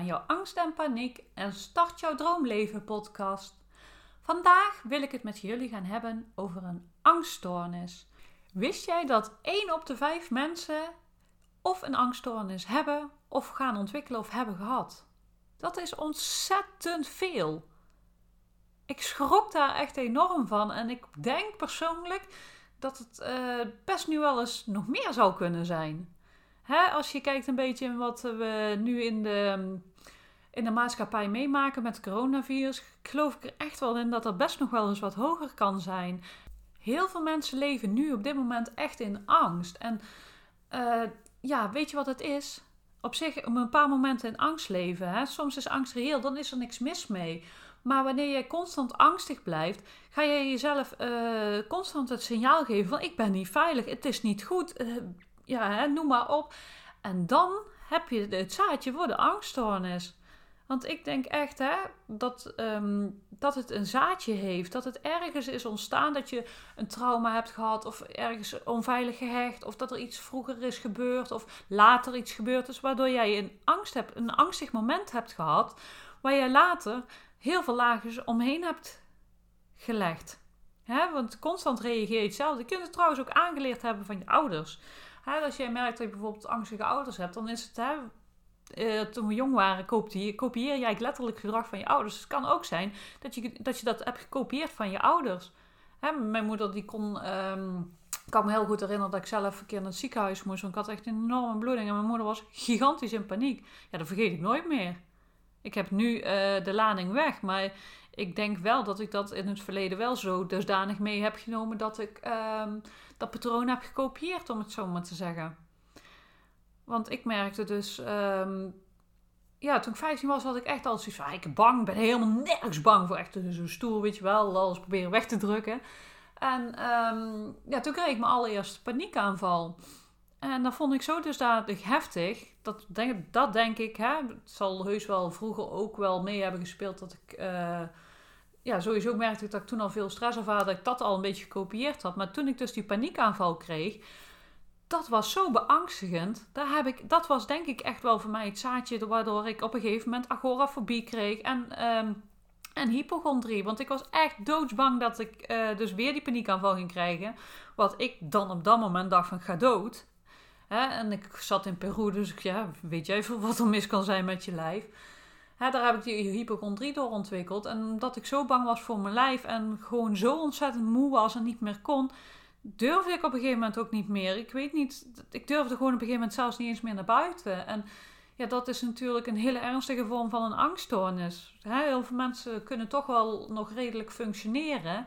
van jouw angst en paniek en start jouw droomleven podcast. Vandaag wil ik het met jullie gaan hebben over een angststoornis. Wist jij dat 1 op de 5 mensen of een angststoornis hebben of gaan ontwikkelen of hebben gehad? Dat is ontzettend veel. Ik schrok daar echt enorm van en ik denk persoonlijk dat het uh, best nu wel eens nog meer zou kunnen zijn. Hè, als je kijkt een beetje in wat we nu in de, in de maatschappij meemaken met het coronavirus, geloof ik er echt wel in dat dat best nog wel eens wat hoger kan zijn. Heel veel mensen leven nu op dit moment echt in angst. En uh, ja, weet je wat het is? Op zich, op een paar momenten in angst leven. Hè? Soms is angst reëel, dan is er niks mis mee. Maar wanneer je constant angstig blijft, ga je jezelf uh, constant het signaal geven van ik ben niet veilig, het is niet goed, uh, ja, hè, noem maar op. En dan heb je het zaadje voor de angststoornis. Want ik denk echt hè, dat, um, dat het een zaadje heeft. Dat het ergens is ontstaan dat je een trauma hebt gehad. Of ergens onveilig gehecht. Of dat er iets vroeger is gebeurd. Of later iets gebeurd is. Waardoor jij een angst hebt, een angstig moment hebt gehad. Waar je later heel veel lagen omheen hebt gelegd. Hè? Want constant reageer je hetzelfde. Je kunt het trouwens ook aangeleerd hebben van je ouders. Als jij merkt dat je bijvoorbeeld angstige ouders hebt, dan is het, hè, uh, toen we jong waren, kopieer, kopieer jij letterlijk gedrag van je ouders. Dus het kan ook zijn dat je dat, hebt gekopieerd van je ouders. Hè? Mijn moeder die kon... Um, ik kan me heel goed herinneren dat ik zelf een keer naar het ziekenhuis moest. Want ik had echt een enorme bloeding. En mijn moeder was gigantisch in paniek. Ja, dat vergeet ik nooit meer. Ik heb nu uh, de lading weg, maar ik denk wel dat ik dat in het verleden wel zo dusdanig mee heb genomen dat ik um, dat patroon heb gekopieerd, om het zo maar te zeggen. Want ik merkte dus, um, ja, toen ik 15 was, had ik echt altijd zoiets van, ik bang, ben helemaal nergens bang voor, echt zo'n stoel, weet je wel, alles proberen weg te drukken. En um, ja, toen kreeg ik mijn allereerste paniekaanval. En dat vond ik zo dusdanig heftig. Dat denk, dat denk ik, hè, het zal heus wel vroeger ook wel mee hebben gespeeld dat ik... Uh, ja, sowieso merkte ik dat ik toen al veel stress ervaarde, dat ik dat al een beetje gekopieerd had. Maar toen ik dus die paniekaanval kreeg, dat was zo beangstigend. Daar heb ik, dat was denk ik echt wel voor mij het zaadje waardoor ik op een gegeven moment agorafobie kreeg en, um, en hypochondrie. Want ik was echt doodsbang dat ik uh, dus weer die paniekaanval ging krijgen. Wat ik dan op dat moment dacht van ga dood. En ik zat in Peru, dus ja, weet jij veel wat er mis kan zijn met je lijf. Hè, daar heb ik die hypochondrie door ontwikkeld. En omdat ik zo bang was voor mijn lijf en gewoon zo ontzettend moe was en niet meer kon, durfde ik op een gegeven moment ook niet meer. Ik weet niet, ik durfde gewoon op een gegeven moment zelfs niet eens meer naar buiten. En ja, dat is natuurlijk een hele ernstige vorm van een angststoornis. Heel veel mensen kunnen toch wel nog redelijk functioneren.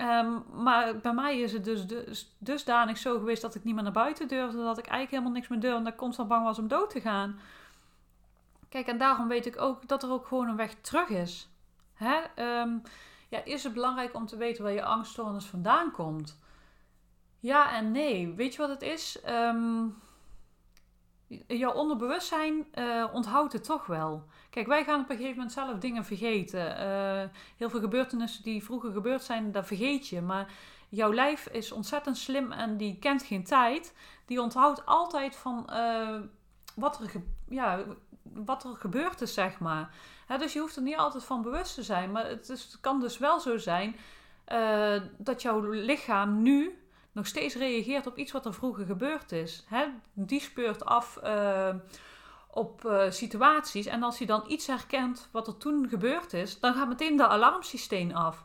Um, maar bij mij is het dus, dus dusdanig zo geweest dat ik niet meer naar buiten durfde. Dat ik eigenlijk helemaal niks meer durfde. En dat ik constant bang was om dood te gaan. Kijk, en daarom weet ik ook dat er ook gewoon een weg terug is. Hè? Um, ja, is het belangrijk om te weten waar je angststoornis vandaan komt? Ja en nee. Weet je wat het is? Um, jouw onderbewustzijn uh, onthoudt het toch wel. Kijk, wij gaan op een gegeven moment zelf dingen vergeten. Uh, heel veel gebeurtenissen die vroeger gebeurd zijn, dat vergeet je. Maar jouw lijf is ontzettend slim en die kent geen tijd. Die onthoudt altijd van uh, wat, er ja, wat er gebeurd is, zeg maar. dus je hoeft er niet altijd van bewust te zijn. Maar het, is, kan dus wel zo zijn dat jouw lichaam nu nog steeds reageert op iets wat er vroeger gebeurd is. Hè? Die speurt af uh, op uh, situaties. En als hij dan iets herkent wat er toen gebeurd is, dan gaat meteen de alarmsysteem af.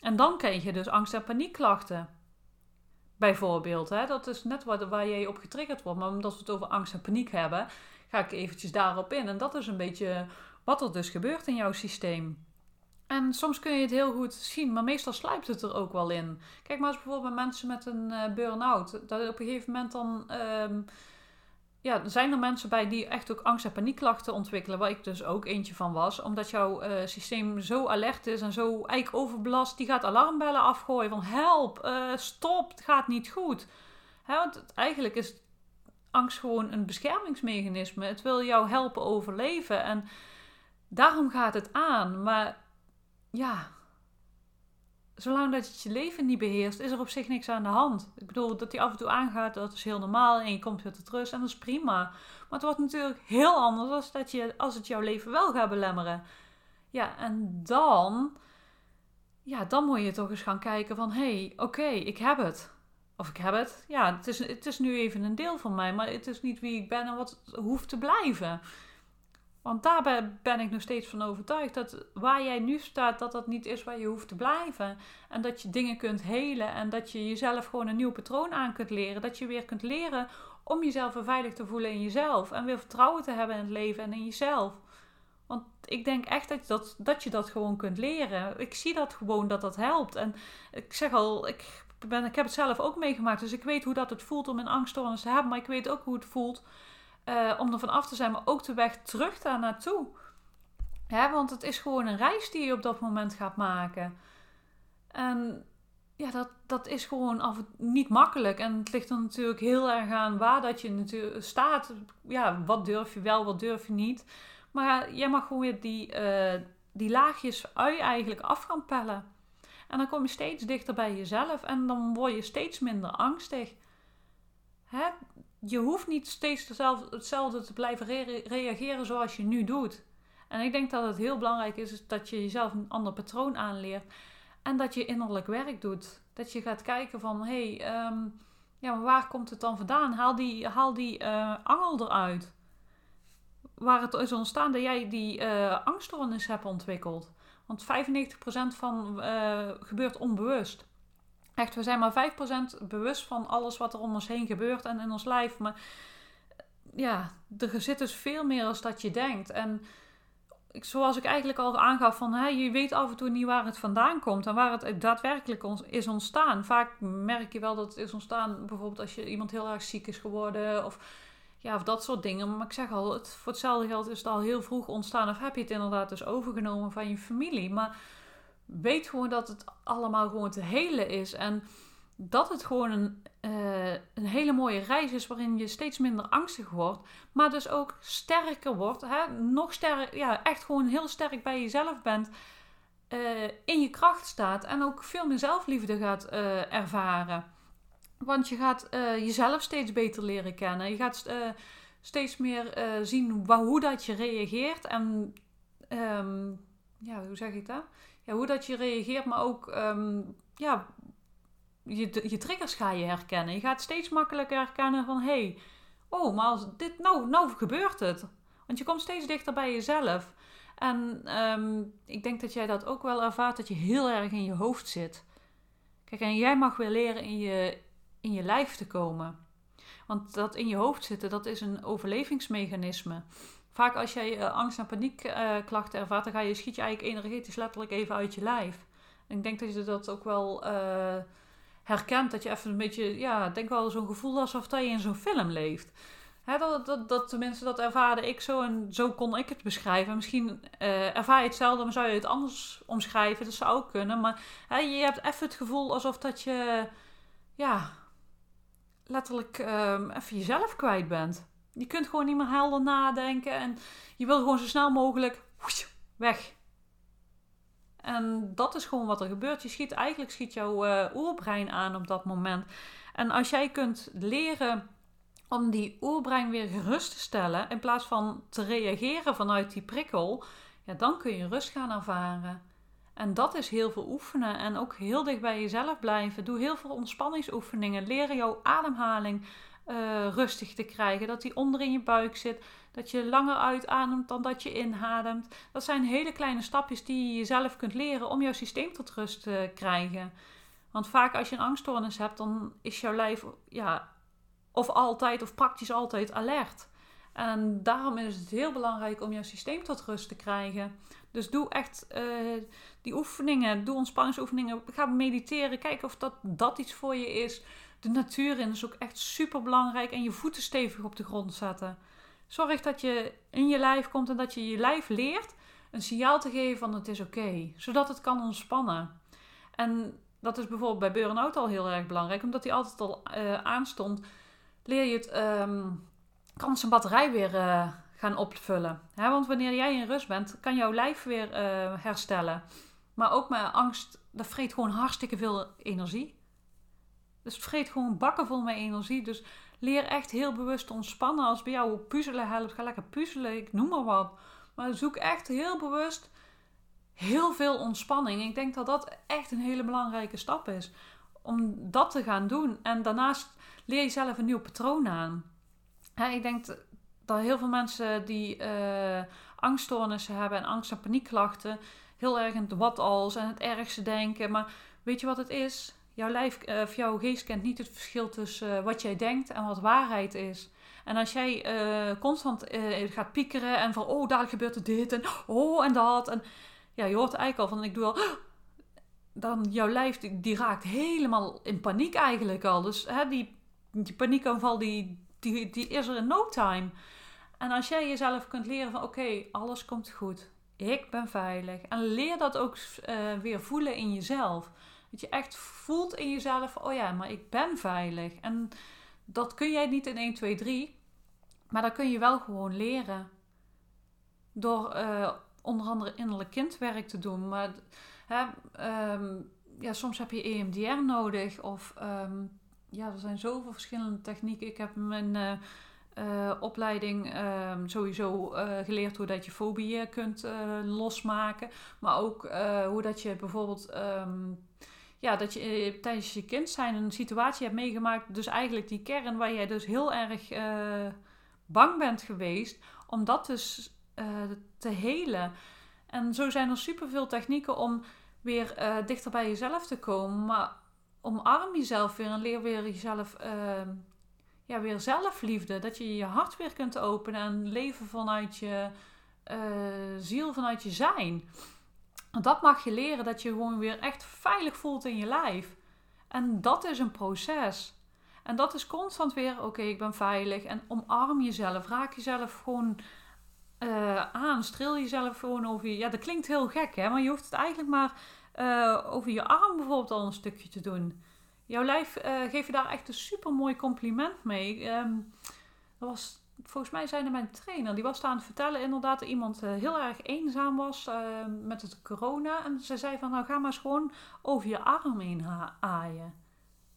En dan krijg je dus angst- en paniekklachten. Bijvoorbeeld, hè? dat is net waar, waar je op getriggerd wordt. Maar omdat we het over angst en paniek hebben, ga ik eventjes daarop in. En dat is een beetje wat er dus gebeurt in jouw systeem. En soms kun je het heel goed zien, maar meestal sluipt het er ook wel in. Kijk maar eens bijvoorbeeld bij mensen met een uh, burn-out. Dat op een gegeven moment dan. Um, ja, zijn er mensen bij die echt ook angst- en paniekklachten ontwikkelen, waar ik dus ook eentje van was. Omdat jouw uh, systeem zo alert is en zo eigenlijk overbelast, die gaat alarmbellen afgooien van help, uh, stop, het gaat niet goed. Hè, want eigenlijk is angst gewoon een beschermingsmechanisme. Het wil jou helpen overleven en daarom gaat het aan. Maar ja, zolang dat het je leven niet beheerst, is er op zich niks aan de hand. Ik bedoel, dat die af en toe aangaat, dat is heel normaal en je komt weer rust en dat is prima. Maar het wordt natuurlijk heel anders als, dat je, als het jouw leven wel gaat belemmeren. Ja, en dan, ja, dan moet je toch eens gaan kijken van, hé, hey, oké, ik heb het. Of ik heb het. Ja, het is, het is nu even een deel van mij, maar het is niet wie ik ben en wat hoeft te blijven. Want daarbij ben ik nog steeds van overtuigd dat waar jij nu staat, dat dat niet is waar je hoeft te blijven. En dat je dingen kunt helen en dat je jezelf gewoon een nieuw patroon aan kunt leren. Dat je weer kunt leren om jezelf veilig te voelen in jezelf. En weer vertrouwen te hebben in het leven en in jezelf. Want ik denk echt dat, dat, dat je dat gewoon kunt leren. Ik zie dat gewoon dat dat helpt. En ik zeg al, ik, ik heb het zelf ook meegemaakt. Dus ik weet hoe dat het voelt om een angststoornis te hebben. Maar ik weet ook hoe het voelt uh, om er van af te zijn, maar ook de weg terug daar naartoe. Hè, want het is gewoon een reis die je op dat moment gaat maken. En ja, dat, dat is gewoon af niet makkelijk. En het ligt er natuurlijk heel erg aan waar dat je natuurlijk staat. Ja, wat durf je wel, wat durf je niet. Maar jij mag gewoon weer die, uh, die laagjes ui eigenlijk af gaan pellen. En dan kom je steeds dichter bij jezelf en dan word je steeds minder angstig. Hè? je hoeft niet steeds hetzelfde te blijven reageren zoals je nu doet. En ik denk dat het heel belangrijk is dat je jezelf een ander patroon aanleert. En dat je innerlijk werk doet. Dat je gaat kijken van, hé, hey, ehm, ja, waar komt het dan vandaan? Haal die, haal die uh, angel eruit. Waar het is ontstaan dat jij die uh, angststoornis hebt ontwikkeld. Want 95% van uh, gebeurt onbewust. Echt, we zijn maar 5% bewust van alles wat er om ons heen gebeurt en in ons lijf. Maar ja, er zit dus veel meer als dat je denkt. En zoals ik eigenlijk al aangaf, van, hè, je weet af en toe niet waar het vandaan komt en waar het daadwerkelijk is ontstaan. Vaak merk je wel dat het is ontstaan, bijvoorbeeld als je iemand heel erg ziek is geworden of, ja, of dat soort dingen. Maar ik zeg al, het, voor hetzelfde geld is het al heel vroeg ontstaan of heb je het inderdaad dus overgenomen van je familie. Maar weet gewoon dat het allemaal gewoon te helen is. En dat het gewoon een, uh, een hele mooie reis is waarin je steeds minder angstig wordt. Maar dus ook sterker wordt. Hè? Nog sterker, ja, echt gewoon heel sterk bij jezelf bent. Uh, in je kracht staat. En ook veel meer zelfliefde gaat uh, ervaren. Want je gaat jezelf steeds beter leren kennen. Je gaat steeds meer zien waar, hoe dat je reageert. En um, ja, hoe zeg ik dat? ja, hoe dat je reageert, maar ook ehm, ja, je, je triggers ga je herkennen. Je gaat steeds makkelijker herkennen van hé, hey, oh, maar als dit, nou, nou gebeurt het. Want je komt steeds dichter bij jezelf. En ehm, ik denk dat jij dat ook wel ervaart, dat je heel erg in je hoofd zit. Kijk, en jij mag weer leren in je, in je lijf te komen. Want dat in je hoofd zitten, dat is een overlevingsmechanisme. Vaak als jij uh, angst- en paniekklachten ervaart, dan ga je, schiet je eigenlijk energetisch letterlijk even uit je lijf. En ik denk dat je dat ook wel uh, herkent. Dat je even een beetje, ja, denk wel zo'n gevoel alsof dat je in zo'n film leeft. Hè, dat, dat, dat tenminste, dat ervaarde ik zo en zo kon ik het beschrijven. Misschien uh, ervaar je hetzelfde, maar zou je het anders omschrijven. Dat zou ook kunnen. Maar hè, je hebt even het gevoel alsof dat je, ja, letterlijk um, even jezelf kwijt bent. Je kunt gewoon niet meer helder nadenken. En je wil gewoon zo snel mogelijk weg. En dat is gewoon wat er gebeurt. Je schiet, eigenlijk schiet jouw uh, oerbrein aan op dat moment. En als jij kunt leren om die oerbrein weer gerust te stellen, in plaats van te reageren vanuit die prikkel, ja, dan kun je rust gaan ervaren. En dat is heel veel oefenen en ook heel dicht bij jezelf blijven. Doe heel veel ontspanningsoefeningen. Leer jouw ademhaling uh, rustig te krijgen. Dat die onder in je buik zit. Dat je langer uitademt dan dat je inademt. Dat zijn hele kleine stapjes die je jezelf kunt leren om jouw systeem tot rust te krijgen. Want vaak als je een angststoornis hebt, dan is jouw lijf ja, of altijd of praktisch altijd alert. En daarom is het heel belangrijk om jouw systeem tot rust te krijgen. Dus doe echt uh, die oefeningen, doe ontspanningsoefeningen. Ga mediteren, kijk of dat, dat iets voor je is de natuur in is ook echt super belangrijk. En je voeten stevig op de grond zetten. Zorg dat je in je lijf komt en dat je je lijf leert een signaal te geven van het is oké. zodat het kan ontspannen. En dat is bijvoorbeeld bij burn-out al heel erg belangrijk. Omdat die altijd al uh, aanstond. Leer je het, um, kan zijn batterij weer uh, gaan opvullen. want wanneer jij in rust bent, kan jouw lijf weer uh, herstellen. Maar ook met angst, dat vreet gewoon hartstikke veel energie. Dus het vreet gewoon bakken vol met energie. Dus leer echt heel bewust ontspannen. Als bij jou puzzelen helpt, ga lekker puzzelen. Ik noem maar wat. Maar zoek echt heel bewust heel veel ontspanning. Ik denk dat dat echt een hele belangrijke stap is. Om dat te gaan doen. En daarnaast leer je zelf een nieuw patroon aan. Ik denk dat heel veel mensen die uh, angststoornissen hebben en angst- en paniekklachten heel erg in het wat als en het ergste denken. Maar weet je wat het is? Jouw lijf uh, of jouw geest kent niet het verschil tussen uh, wat jij denkt en wat waarheid is. En als jij constant gaat piekeren en van oh, daar gebeurt er dit en oh en dat. En ja, je hoort eigenlijk al van ik doe al. Dan jouw lijf die, die raakt helemaal in paniek eigenlijk al. Dus hè, die, die paniekaanval die, die, die is er in no time. En als jij jezelf kunt leren van oké, alles komt goed. Ik ben veilig. En leer dat ook uh, weer voelen in jezelf. Dat je echt voelt in jezelf, oh ja, maar ik ben veilig. En dat kun jij niet in 1, 2, 3. Maar dat kun je wel gewoon leren. Door uh, onder andere innerlijk kindwerk te doen. Maar hè, um, ja, soms heb je EMDR nodig. Of um, ja, er zijn zoveel verschillende technieken. Ik heb mijn uh, uh, opleiding um, sowieso uh, geleerd hoe dat je fobieën kunt losmaken. Maar ook hoe dat je bijvoorbeeld ja, dat je tijdens je kind zijn een situatie hebt meegemaakt. Dus eigenlijk die kern waar jij dus heel erg bang bent geweest. Om dat dus te helen. En zo zijn er superveel technieken om weer dichter bij jezelf te komen. Maar omarm jezelf weer en leer weer jezelf ja, weer zelfliefde. Dat je je hart weer kunt openen en leven vanuit je uh, ziel, vanuit je zijn. Dat mag je leren, dat je gewoon weer echt veilig voelt in je lijf. En dat is een proces. En dat is constant weer, oké, ik ben veilig. En omarm jezelf. Raak jezelf gewoon uh, aan. Streel jezelf gewoon over je... Ja, dat klinkt heel gek, hè. Maar je hoeft het eigenlijk maar uh, over je arm bijvoorbeeld al een stukje te doen. Jouw lijf uh, geeft je daar echt een super mooi compliment mee. Um, dat was, volgens mij er mijn trainer, die was daar aan het vertellen inderdaad dat iemand uh, heel erg eenzaam was met het corona. En ze zei van nou ga maar eens gewoon over je arm heen aaien.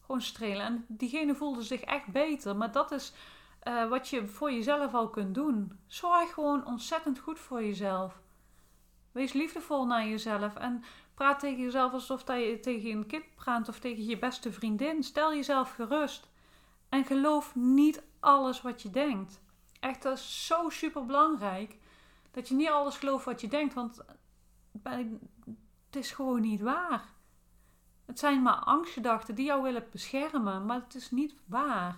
Gewoon strelen. En diegene voelde zich echt beter. Maar dat is wat je voor jezelf al kunt doen. Zorg gewoon ontzettend goed voor jezelf. Wees liefdevol naar jezelf en Praat tegen jezelf alsof je tegen een kind praat of tegen je beste vriendin. Stel jezelf gerust. En geloof niet alles wat je denkt. Echt, dat is zo super belangrijk. Dat je niet alles gelooft wat je denkt, want het is gewoon niet waar. Het zijn maar angstgedachten die jou willen beschermen, maar het is niet waar.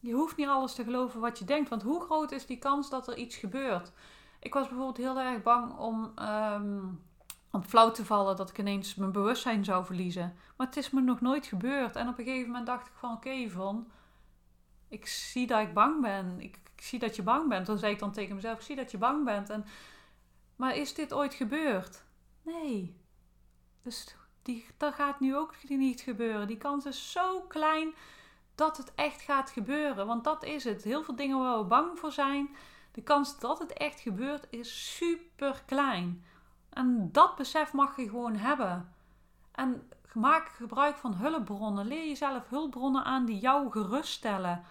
Je hoeft niet alles te geloven wat je denkt, want hoe groot is die kans dat er iets gebeurt? Ik was bijvoorbeeld heel erg bang om um, om flauw te vallen dat ik ineens mijn bewustzijn zou verliezen. Maar het is me nog nooit gebeurd. En op een gegeven moment dacht ik van oké Van, ik zie dat ik bang ben. Ik, ik, zie dat je bang bent. Dan zei ik dan tegen mezelf, ik zie dat je bang bent. En, maar is dit ooit gebeurd? Nee. Dus die, dat gaat nu ook niet gebeuren. Die kans is zo klein dat het echt gaat gebeuren. Want dat is het. Heel veel dingen waar we bang voor zijn. De kans dat het echt gebeurt is super klein. En dat besef mag je gewoon hebben. En maak gebruik van hulpbronnen. Leer jezelf hulpbronnen aan die jou geruststellen.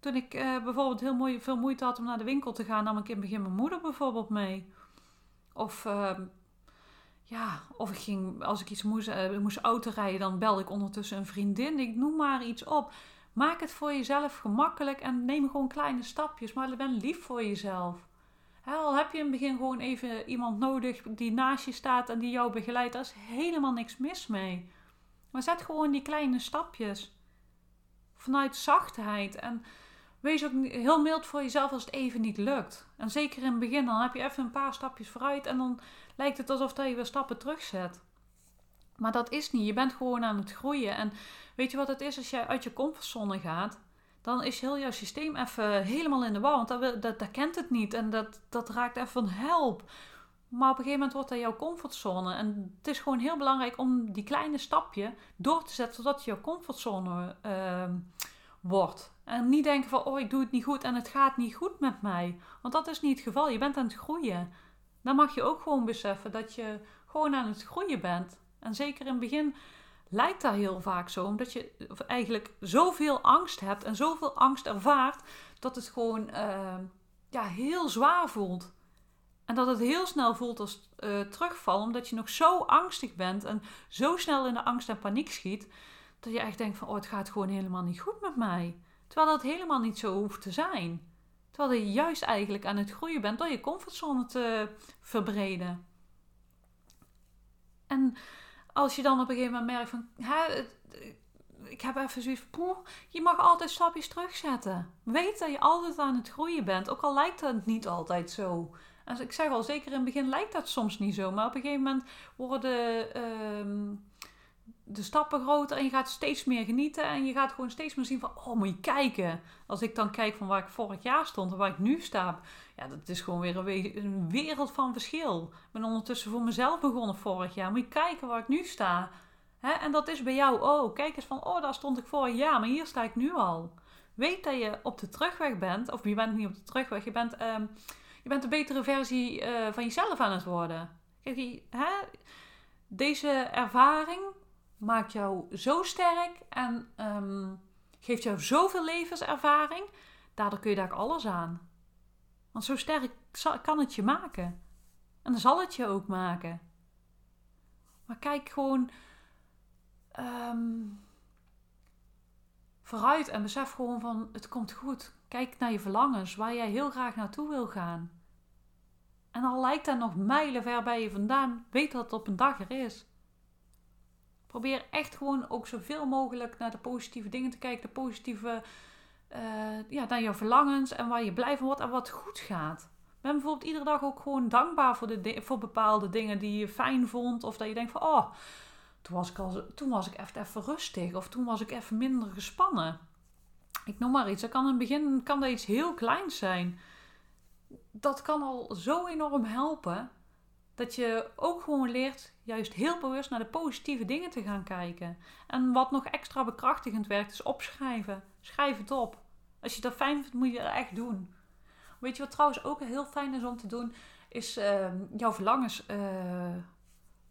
Toen ik eh, bijvoorbeeld heel mooi, veel moeite had om naar de winkel te gaan, nam ik in het begin mijn moeder bijvoorbeeld mee. Of, uh, ja, of ik ging, als ik iets moest, uh, moest autorijden, dan belde ik ondertussen een vriendin. Ik noem maar iets op. Maak het voor jezelf gemakkelijk en neem gewoon kleine stapjes. Maar ben lief voor jezelf. Al heb je in het begin gewoon even iemand nodig die naast je staat en die jou begeleidt, daar is helemaal niks mis mee. Maar zet gewoon die kleine stapjes. Vanuit zachtheid. En wees ook heel mild voor jezelf als het even niet lukt. En zeker in het begin, dan heb je even een paar stapjes vooruit en dan lijkt het alsof je weer stappen terugzet. Maar dat is niet. Je bent gewoon aan het groeien. En weet je wat het is als jij uit je comfortzone gaat? Dan is heel jouw systeem even helemaal in de war. Want dat, dat, kent het niet en dat, dat raakt even van help. Maar op een gegeven moment wordt dat jouw comfortzone. En het is gewoon heel belangrijk om die kleine stapje door te zetten zodat je jouw comfortzone uh, wordt. En niet denken van, oh ik doe het niet goed en het gaat niet goed met mij. Want dat is niet het geval. Je bent aan het groeien. Dan mag je ook gewoon beseffen dat je gewoon aan het groeien bent. En zeker in het begin lijkt dat heel vaak zo, omdat je eigenlijk zoveel angst hebt en zoveel angst ervaart, dat het gewoon uh, ja, heel zwaar voelt. En dat het heel snel voelt als uh, terugval, omdat je nog zo angstig bent en zo snel in de angst en paniek schiet, dat je echt denkt van, oh, het gaat gewoon helemaal niet goed met mij. Terwijl dat helemaal niet zo hoeft te zijn. Terwijl je juist eigenlijk aan het groeien bent door je comfortzone te verbreden. En als je dan op een gegeven moment merkt van, ik heb even zoiets van, je mag altijd stapjes terugzetten. Weet dat je altijd aan het groeien bent, ook al lijkt dat niet altijd zo. Ik zeg al, zeker in het begin lijkt dat soms niet zo, maar op een gegeven moment worden uh, de stappen groter en je gaat steeds meer genieten en je gaat gewoon steeds meer zien van, oh moet je kijken. Als ik dan kijk van waar ik vorig jaar stond en waar ik nu sta, ja dat is gewoon weer een, wereld van verschil. Ik ben ondertussen voor mezelf begonnen vorig jaar, moet je kijken waar ik nu sta. En dat is bij jou ook. Kijk eens van, oh daar stond ik vorig jaar, maar hier sta ik nu al. Weet dat je op de terugweg bent, of je bent niet op de terugweg, je bent, uh, je bent een betere versie uh, van jezelf aan het worden. Kijk, hè? Deze ervaring maakt jou zo sterk en um, geeft jou zoveel levenservaring. Daardoor kun je daar alles aan. Want zo sterk kan het je maken. En dan zal het je ook maken. Maar kijk gewoon um, vooruit en besef gewoon van het komt goed. Kijk naar je verlangens, waar jij heel graag naartoe wil gaan. En al lijkt dat nog mijlen ver bij je vandaan, weet dat het op een dag er is. Probeer echt gewoon ook zoveel mogelijk naar de positieve dingen te kijken. De positieve, uh, ja, naar jouw verlangens en waar je blij van wordt en wat goed gaat. Ben bijvoorbeeld iedere dag ook gewoon dankbaar voor, de, voor bepaalde dingen die je fijn vond. Of dat je denkt van, oh, toen was ik, al, toen was ik echt even rustig. Of toen was ik even minder gespannen. Ik noem maar iets. Dat kan in het begin kan dat iets heel kleins zijn. Dat kan al zo enorm helpen. Dat je ook gewoon leert juist heel bewust naar de positieve dingen te gaan kijken. En wat nog extra bekrachtigend werkt, is opschrijven. Schrijf het op. Als je dat fijn vindt, moet je dat echt doen. Weet je wat trouwens ook heel fijn is om te doen? Is uh, jouw verlangens uh,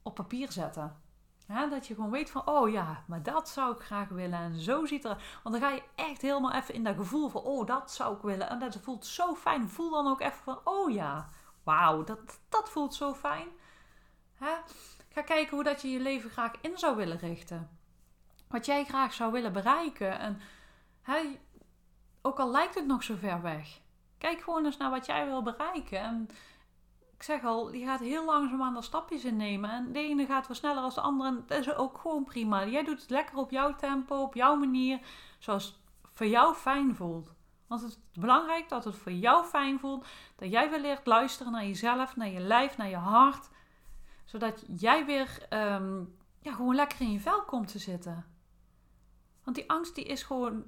op papier zetten. Dat je gewoon weet van, oh ja, maar dat zou ik graag willen. En zo ziet er. Want dan ga je echt helemaal even in dat gevoel van, oh, dat zou ik willen. En dat voelt zo fijn. Voel dan ook even van, oh ja, wauw, dat, dat voelt zo fijn. Ga kijken hoe dat je je leven graag in zou willen richten. Wat jij graag zou willen bereiken. En hè, ook al lijkt het nog zo ver weg. Kijk gewoon eens naar wat jij wil bereiken. En ik zeg al, je gaat heel langzaam aan de stapjes innemen. En de ene gaat wat sneller als de andere. En dat is ook gewoon prima. Jij doet het lekker op jouw tempo, op jouw manier. Zoals het voor jou fijn voelt. Want het is belangrijk dat het voor jou fijn voelt. Dat jij weer leert luisteren naar jezelf, naar je lijf, naar je hart. Zodat jij weer ehm, ja, gewoon lekker in je vel komt te zitten. Want die angst die is gewoon.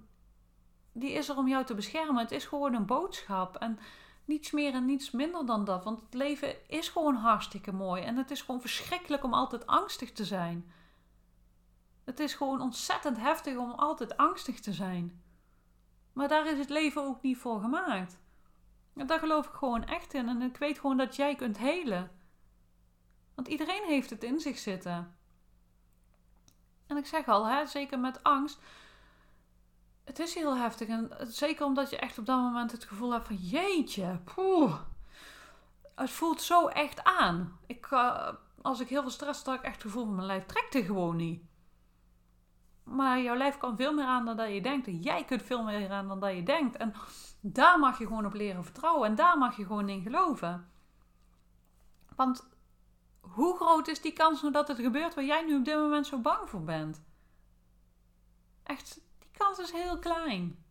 Die is er om jou te beschermen. Het is gewoon een boodschap. En niets meer en niets minder dan dat. Want het leven is gewoon hartstikke mooi. En het is gewoon verschrikkelijk om altijd angstig te zijn. Het is gewoon ontzettend heftig om altijd angstig te zijn. Maar daar is het leven ook niet voor gemaakt. Daar geloof ik gewoon echt in. En ik weet gewoon dat jij kunt helen. Want iedereen heeft het in zich zitten. En ik zeg al, hè, zeker met angst. Het is heel heftig. En zeker omdat je echt op dat moment het gevoel hebt van jeetje, poeh. Het voelt zo echt aan. Ik, uh, als ik heel veel stress heb, ik echt het gevoel van mijn lijf trekt er gewoon niet. Maar jouw lijf kan veel meer aan dan dat je denkt. En jij kunt veel meer aan dan dat je denkt. En daar mag je gewoon op leren vertrouwen. En daar mag je gewoon in geloven. Want hoe groot is die kans nou dat het gebeurt waar jij nu op dit moment zo bang voor bent? Echt, kans is heel klein.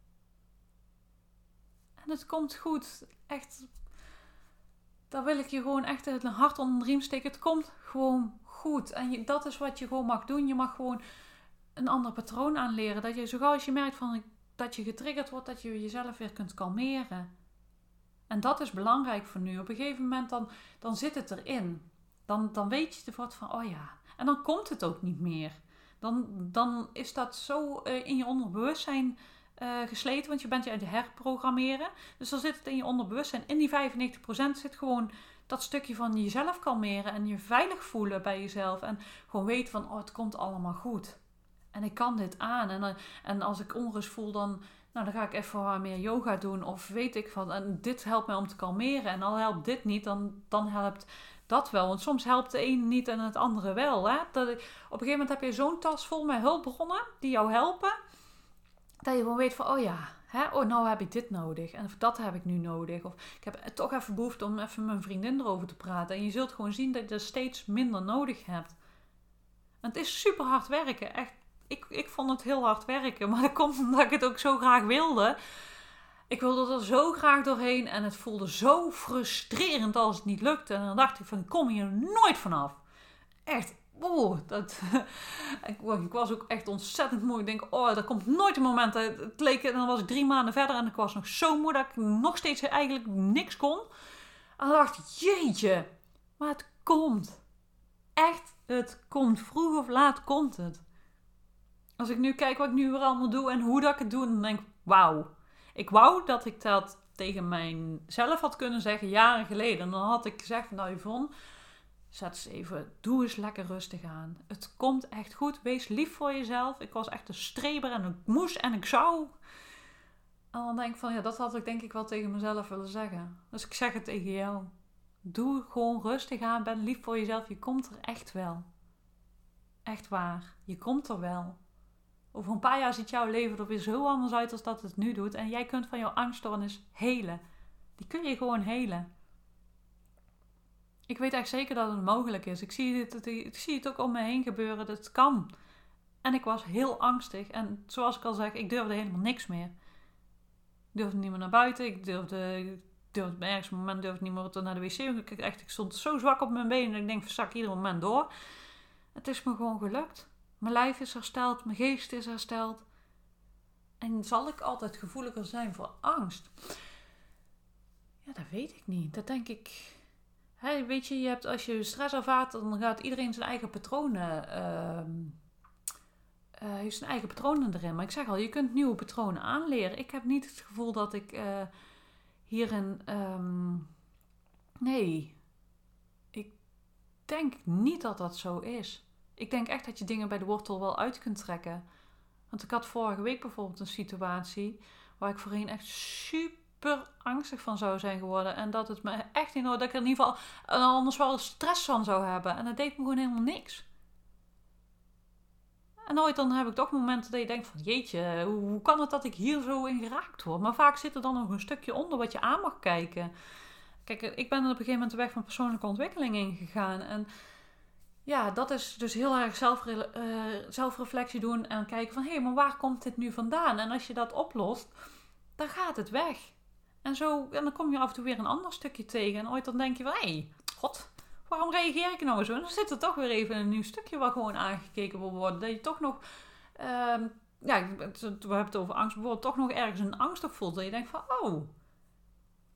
En het komt goed. Echt, daar wil ik je gewoon echt het hart onder de riem steken. Het komt gewoon goed. En dat is wat je gewoon mag doen. Je mag gewoon een ander patroon aanleren. Dat je zo als je merkt van, dat je getriggerd wordt, dat je jezelf weer kunt kalmeren. En dat is belangrijk voor nu. Op een gegeven moment dan, dan zit het erin. Dan, dan weet je ervoor van, oh ja. En dan komt het ook niet meer. Dan, dan is dat zo uh, in je onderbewustzijn uh, gesleten, want je bent je aan het herprogrammeren. Dus dan zit het in je onderbewustzijn. In die 95% zit gewoon dat stukje van jezelf kalmeren en je veilig voelen bij jezelf. En gewoon weten van, oh, het komt allemaal goed. En ik kan dit aan. En, eh, en als ik onrust voel, dan, nou, dan ga ik even meer yoga doen. Of weet ik van, en dit helpt mij om te kalmeren. En al helpt dit niet, dan, dan helpt dat wel. Want soms helpt de een niet en het andere wel. Hè? Dat, op een gegeven moment heb je zo'n tas vol met hulpbronnen die jou helpen. Dat je gewoon weet van, oh ja, hè, oh nou heb ik dit nodig. En dat heb ik nu nodig. Of ik heb toch even behoefte om even mijn vriendin erover te praten. En je zult gewoon zien dat je er steeds minder nodig hebt. Het is super hard werken. Echt, ik, ik vond het heel hard werken. Maar dat komt omdat ik het ook zo graag wilde. Ik wilde er zo graag doorheen en het voelde zo frustrerend als het niet lukte. En dan dacht ik van, kom hier nooit vanaf. Echt, oh, dat, ik, was ook echt ontzettend moe. Ik denk, oh, er komt nooit een moment. Het leek, en dan was ik drie maanden verder en ik was nog zo moe dat ik nog steeds eigenlijk niks kon. En dan dacht ik, jeetje, maar het komt. Echt, het komt. Vroeg of laat komt het. Als ik nu kijk wat ik nu weer allemaal doe en hoe dat ik het doe, dan denk ik, wauw. Ik wou dat ik dat tegen mijzelf had kunnen zeggen jaren geleden. En dan had ik gezegd nou Yvonne, zet eens even, doe eens lekker rustig aan. Het komt echt goed, wees lief voor jezelf. Ik was echt een streber en ik moest en ik zou. En dan denk ik van, ja, dat had ik denk ik wel tegen mezelf willen zeggen. Dus ik zeg het tegen jou. Doe gewoon rustig aan, ben lief voor jezelf. Je komt er echt wel. Echt waar. Je komt er wel. Over een paar jaar ziet jouw leven er weer zo anders uit als dat het nu doet. En jij kunt van jouw angststoornis helen. Die kun je gewoon helen. Ik weet echt zeker dat het mogelijk is. Ik zie het, ik zie het ook om me heen gebeuren. Dat kan. En ik was heel angstig. En zoals ik al zeg, ik durfde helemaal niks meer. Ik durfde niet meer naar buiten. Ik durfde, durfde ergens een moment durfde niet meer naar de wc. Ik, echt, ik stond zo zwak op mijn benen. En ik denk, verzak ieder moment door. Het is me gewoon gelukt. Mijn lijf is hersteld, mijn geest is hersteld. En zal ik altijd gevoeliger zijn voor angst? Ja, dat weet ik niet. Dat denk ik. Hey, weet je, je hebt, als je stress ervaart, dan gaat iedereen zijn eigen patronen. Uh, heeft zijn eigen patronen erin. Maar ik zeg al, je kunt nieuwe patronen aanleren. Ik heb niet het gevoel dat ik uh, hierin. Um, nee. Ik denk niet dat dat zo is ik denk echt dat je dingen bij de wortel wel uit kunt trekken. Want ik had vorige week bijvoorbeeld een situatie waar ik voorheen echt super angstig van zou zijn geworden. En dat het me echt niet dat ik er in ieder geval anders wel stress van zou hebben. En dat deed me gewoon helemaal niks. En ooit dan heb ik toch momenten dat je denkt van jeetje, hoe kan het dat ik hier zo in geraakt word? Maar vaak zit er dan nog een stukje onder wat je aan mag kijken. Kijk, ik ben op een gegeven moment de weg van persoonlijke ontwikkeling ingegaan. En ja, dat is dus heel erg zelf, uh, zelfreflectie doen en kijken van hé, hey, maar waar komt dit nu vandaan? En als je dat oplost, dan gaat het weg. En zo, en dan kom je af en toe weer een ander stukje tegen. En ooit dan denk je van hé, hey, god, waarom reageer ik nou zo? En dan zit er toch weer even een nieuw stukje waar gewoon aangekeken wil worden. Dat je toch nog, uh, ja, we hebben het over angst bijvoorbeeld, toch nog ergens een angst op voelt. Dat je denkt van oh,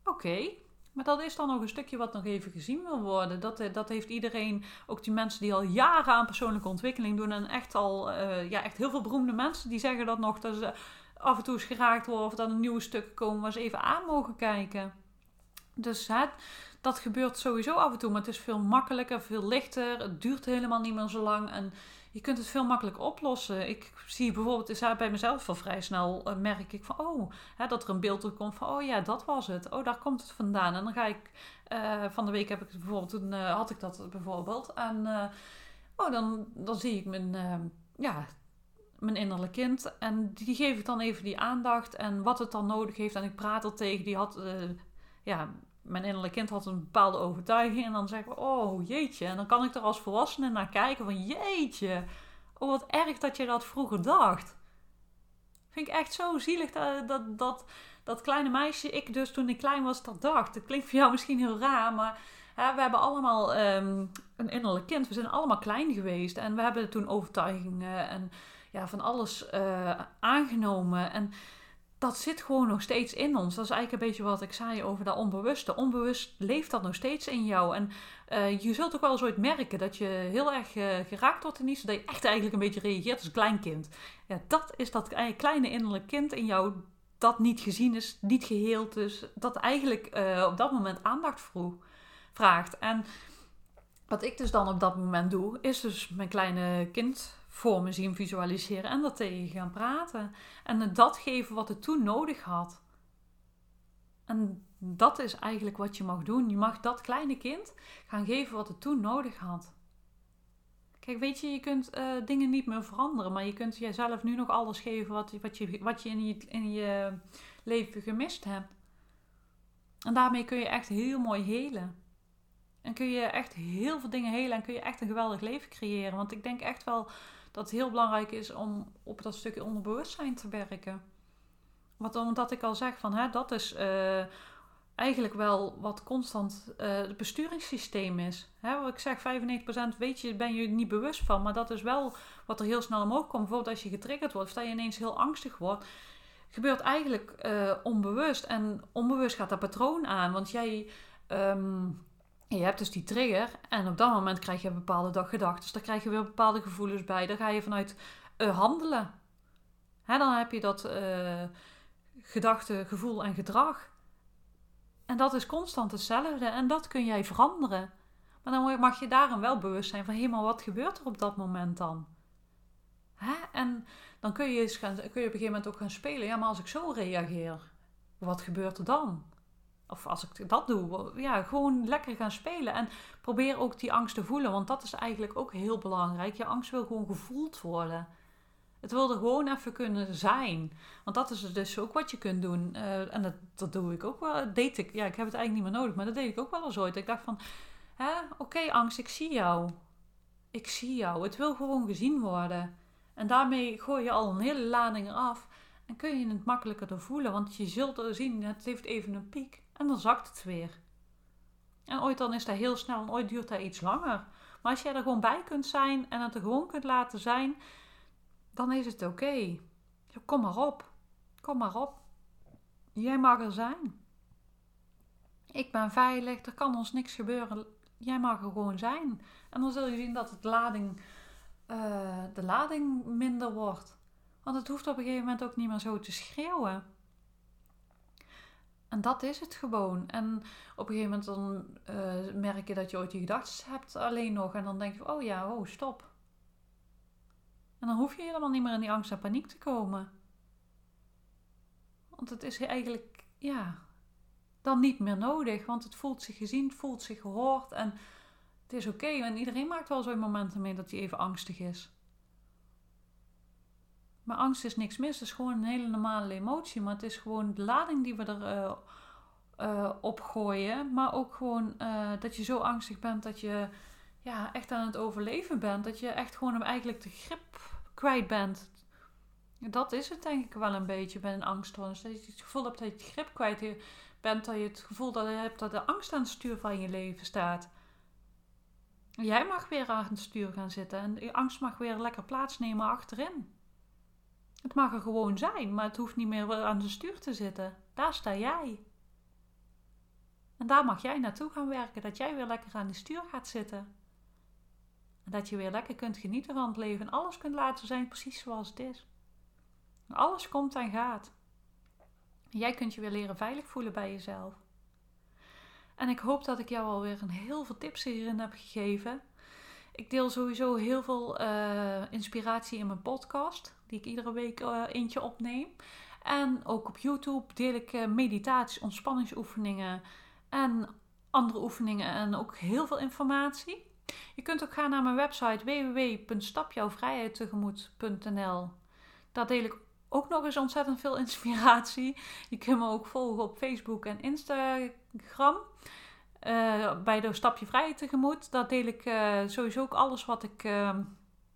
oké. Maar dat is dan nog een stukje wat nog even gezien wil worden. Dat, eh, dat heeft iedereen, ook die mensen die al jaren aan persoonlijke ontwikkeling doen. En echt al, uh, ja, echt heel veel beroemde mensen die zeggen dat nog. Dat ze af en toe eens geraakt worden of dat er nieuwe stukken komen waar ze even aan mogen kijken. Dus dat gebeurt sowieso af en toe. Maar het is veel makkelijker, veel lichter. Het duurt helemaal niet meer zo lang. En je kunt het veel makkelijker oplossen. Ik zie bijvoorbeeld, bij mezelf wel vrij snel, uh, merk ik van, oh, hè, dat er een beeld komt van, oh ja, dat was het. Oh, daar komt het vandaan. En dan ga ik, uh, van de week heb ik bijvoorbeeld, toen uh, had ik dat bijvoorbeeld. En oh, dan, dan zie ik mijn, ja, mijn innerlijk kind. En die geef ik dan even die aandacht en wat het dan nodig heeft. En ik praat er tegen, die had, ja, mijn innerlijk kind had een bepaalde overtuiging. En dan zeggen we, oh jeetje. En dan kan ik er als volwassene naar kijken van, jeetje. Oh, wat erg dat je dat vroeger dacht. Vind ik echt zo zielig dat, dat, dat, dat kleine meisje, ik dus toen ik klein was, dat dacht. Het klinkt voor jou misschien heel raar, maar hè, we hebben allemaal ehm, een innerlijk kind. We zijn allemaal klein geweest. En we hebben toen overtuigingen en ja, van alles uh, aangenomen. En dat zit gewoon nog steeds in ons. Dat is eigenlijk een beetje wat ik zei over dat onbewuste. Onbewust leeft dat nog steeds in jou. En uh, je zult ook wel eens ooit merken dat je heel erg uh, geraakt wordt in iets. Dat je echt eigenlijk een beetje reageert als een klein kind. Ja, dat is dat kleine innerlijk kind in jou dat niet gezien is, niet geheeld is. Dat eigenlijk uh, op dat moment aandacht vroeg. vraagt. En wat ik dus dan op dat moment doe, is dus mijn kleine kind voor me zien visualiseren en dat tegen gaan praten. En dat geven wat het toen nodig had. En dat is eigenlijk wat je mag doen. Je mag dat kleine kind gaan geven wat het toen nodig had. Kijk, weet je, je kunt uh, dingen niet meer veranderen, maar je kunt jezelf nu nog alles geven wat, wat, je, wat je in je, in je leven gemist hebt. En daarmee kun je echt heel mooi helen. En kun je echt heel veel dingen helen en kun je echt een geweldig leven creëren. Want ik denk echt wel dat het heel belangrijk is om op dat stukje onderbewustzijn te werken. Wat omdat ik al zeg van hè, dat is uh, eigenlijk wel wat constant uh, het besturingssysteem is. Hè, wat ik zeg, 95% weet je, ben je niet bewust van, maar dat is wel wat er heel snel omhoog komt. Bijvoorbeeld als je getriggerd wordt of dat je ineens heel angstig wordt, gebeurt eigenlijk uh, onbewust. En onbewust gaat dat patroon aan, want jij. Um, je hebt dus die trigger en op dat moment krijg je bepaalde gedachten. Dus daar krijg je weer bepaalde gevoelens bij. Daar ga je vanuit uh, handelen. Hè, dan heb je dat uh, gedachte, gevoel en gedrag. En dat is constant hetzelfde. En dat kun jij veranderen. Maar dan mag je daarom wel bewust zijn van... hé, maar wat gebeurt er op dat moment dan? Hè? En dan kun je, gaan, kun je op een gegeven moment ook gaan spelen. Ja, maar als ik zo reageer, wat gebeurt er dan? Of als ik dat doe, ja, gewoon lekker gaan spelen. En probeer ook die angst te voelen, want dat is eigenlijk ook heel belangrijk. Je angst wil gewoon gevoeld worden. Het wil er gewoon even kunnen zijn. Want dat is dus ook wat je kunt doen. Uh, en dat, dat doe ik ook wel. deed ik. Ja, ik heb het eigenlijk niet meer nodig, maar dat deed ik ook wel eens ooit. Ik dacht van, oké angst, ik zie jou. Ik zie jou. Het wil gewoon gezien worden. En daarmee gooi je al een hele lading eraf. En kun je het makkelijker voelen. Want je zult er zien, het heeft even een piek. En dan zakt het weer. En ooit dan is dat heel snel en ooit duurt dat iets langer. Maar als jij er gewoon bij kunt zijn en het er gewoon kunt laten zijn, dan is het oké. Kom maar op. Kom maar op. Jij mag er zijn. Ik ben veilig, er kan ons niks gebeuren. Jij mag er gewoon zijn. En dan zul je zien dat het lading, uh, de lading minder wordt. Want het hoeft op een gegeven moment ook niet meer zo te schreeuwen. En dat is het gewoon. En op een gegeven moment dan uh, merk je dat je ooit die gedachten hebt alleen nog. En dan denk je, oh ja, oh stop. En dan hoef je helemaal niet meer in die angst en paniek te komen. Want het is eigenlijk, ja, dan niet meer nodig. Want het voelt zich gezien, het voelt zich gehoord. En het is oké. En iedereen maakt wel zo'n momenten mee dat hij even angstig is. Maar angst is niks mis. Het is gewoon een hele normale emotie. Maar het is gewoon de lading die we er uh, uh, op gooien. Maar ook gewoon uh, dat je zo angstig bent dat je ja, echt aan het overleven bent. Dat je echt gewoon eigenlijk de grip kwijt bent. Dat is het denk ik wel een beetje bij een angststoornis. Dat je het gevoel hebt dat je de grip kwijt bent. Dat je het gevoel dat je hebt dat de angst aan het stuur van je leven staat. Jij mag weer aan het stuur gaan zitten. En die angst mag weer lekker plaatsnemen achterin. Het mag er gewoon zijn, maar het hoeft niet meer aan de stuur te zitten. Daar sta jij. En daar mag jij naartoe gaan werken, dat jij weer lekker aan de stuur gaat zitten. En dat je weer lekker kunt genieten van het leven en alles kunt laten zijn precies zoals het is. alles komt en gaat. jij kunt je weer leren veilig voelen bij jezelf. En ik hoop dat ik jou alweer een heel veel tips hierin heb gegeven. Ik deel sowieso heel veel uh, inspiratie in mijn podcast, die ik iedere week uh, eentje opneem. En ook op YouTube deel ik uh, meditaties, ontspanningsoefeningen en andere oefeningen en ook heel veel informatie. Je kunt ook gaan naar mijn website www.stapjouwvrijheidtegemoet.nl. Daar deel ik ook nog eens ontzettend veel inspiratie. Je kunt me ook volgen op Facebook en Instagram. Uh, bij de Stapje Vrij tegemoet. Daar deel ik sowieso ook alles wat ik uh,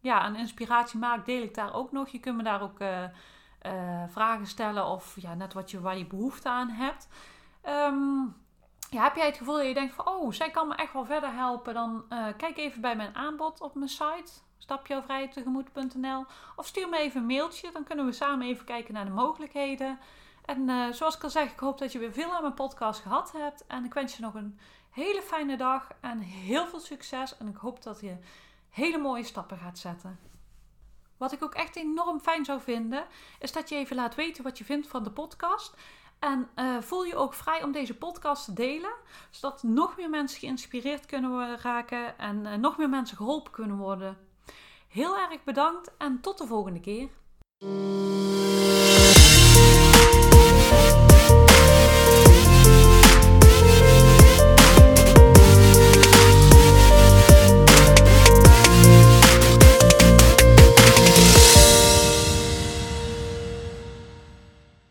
ja, aan inspiratie maak, deel ik daar ook nog. Je kunt me daar ook vragen stellen of ja, net wat je, waar je behoefte aan hebt. Um, ja, heb jij het gevoel dat je denkt van, oh, zij kan me echt wel verder helpen, dan kijk even bij mijn aanbod op mijn site, stapjouwvrijtegemoet.nl. Of stuur me even een mailtje, dan kunnen we samen even kijken naar de mogelijkheden. En zoals ik al zeg, ik hoop dat je weer veel aan mijn podcast gehad hebt. En ik wens je nog een hele fijne dag en heel veel succes. En ik hoop dat je hele mooie stappen gaat zetten. Wat ik ook echt enorm fijn zou vinden, is dat je even laat weten wat je vindt van de podcast. En uh, voel je ook vrij om deze podcast te delen, zodat nog meer mensen geïnspireerd kunnen raken en uh, nog meer mensen geholpen kunnen worden. Heel erg bedankt en tot de volgende keer.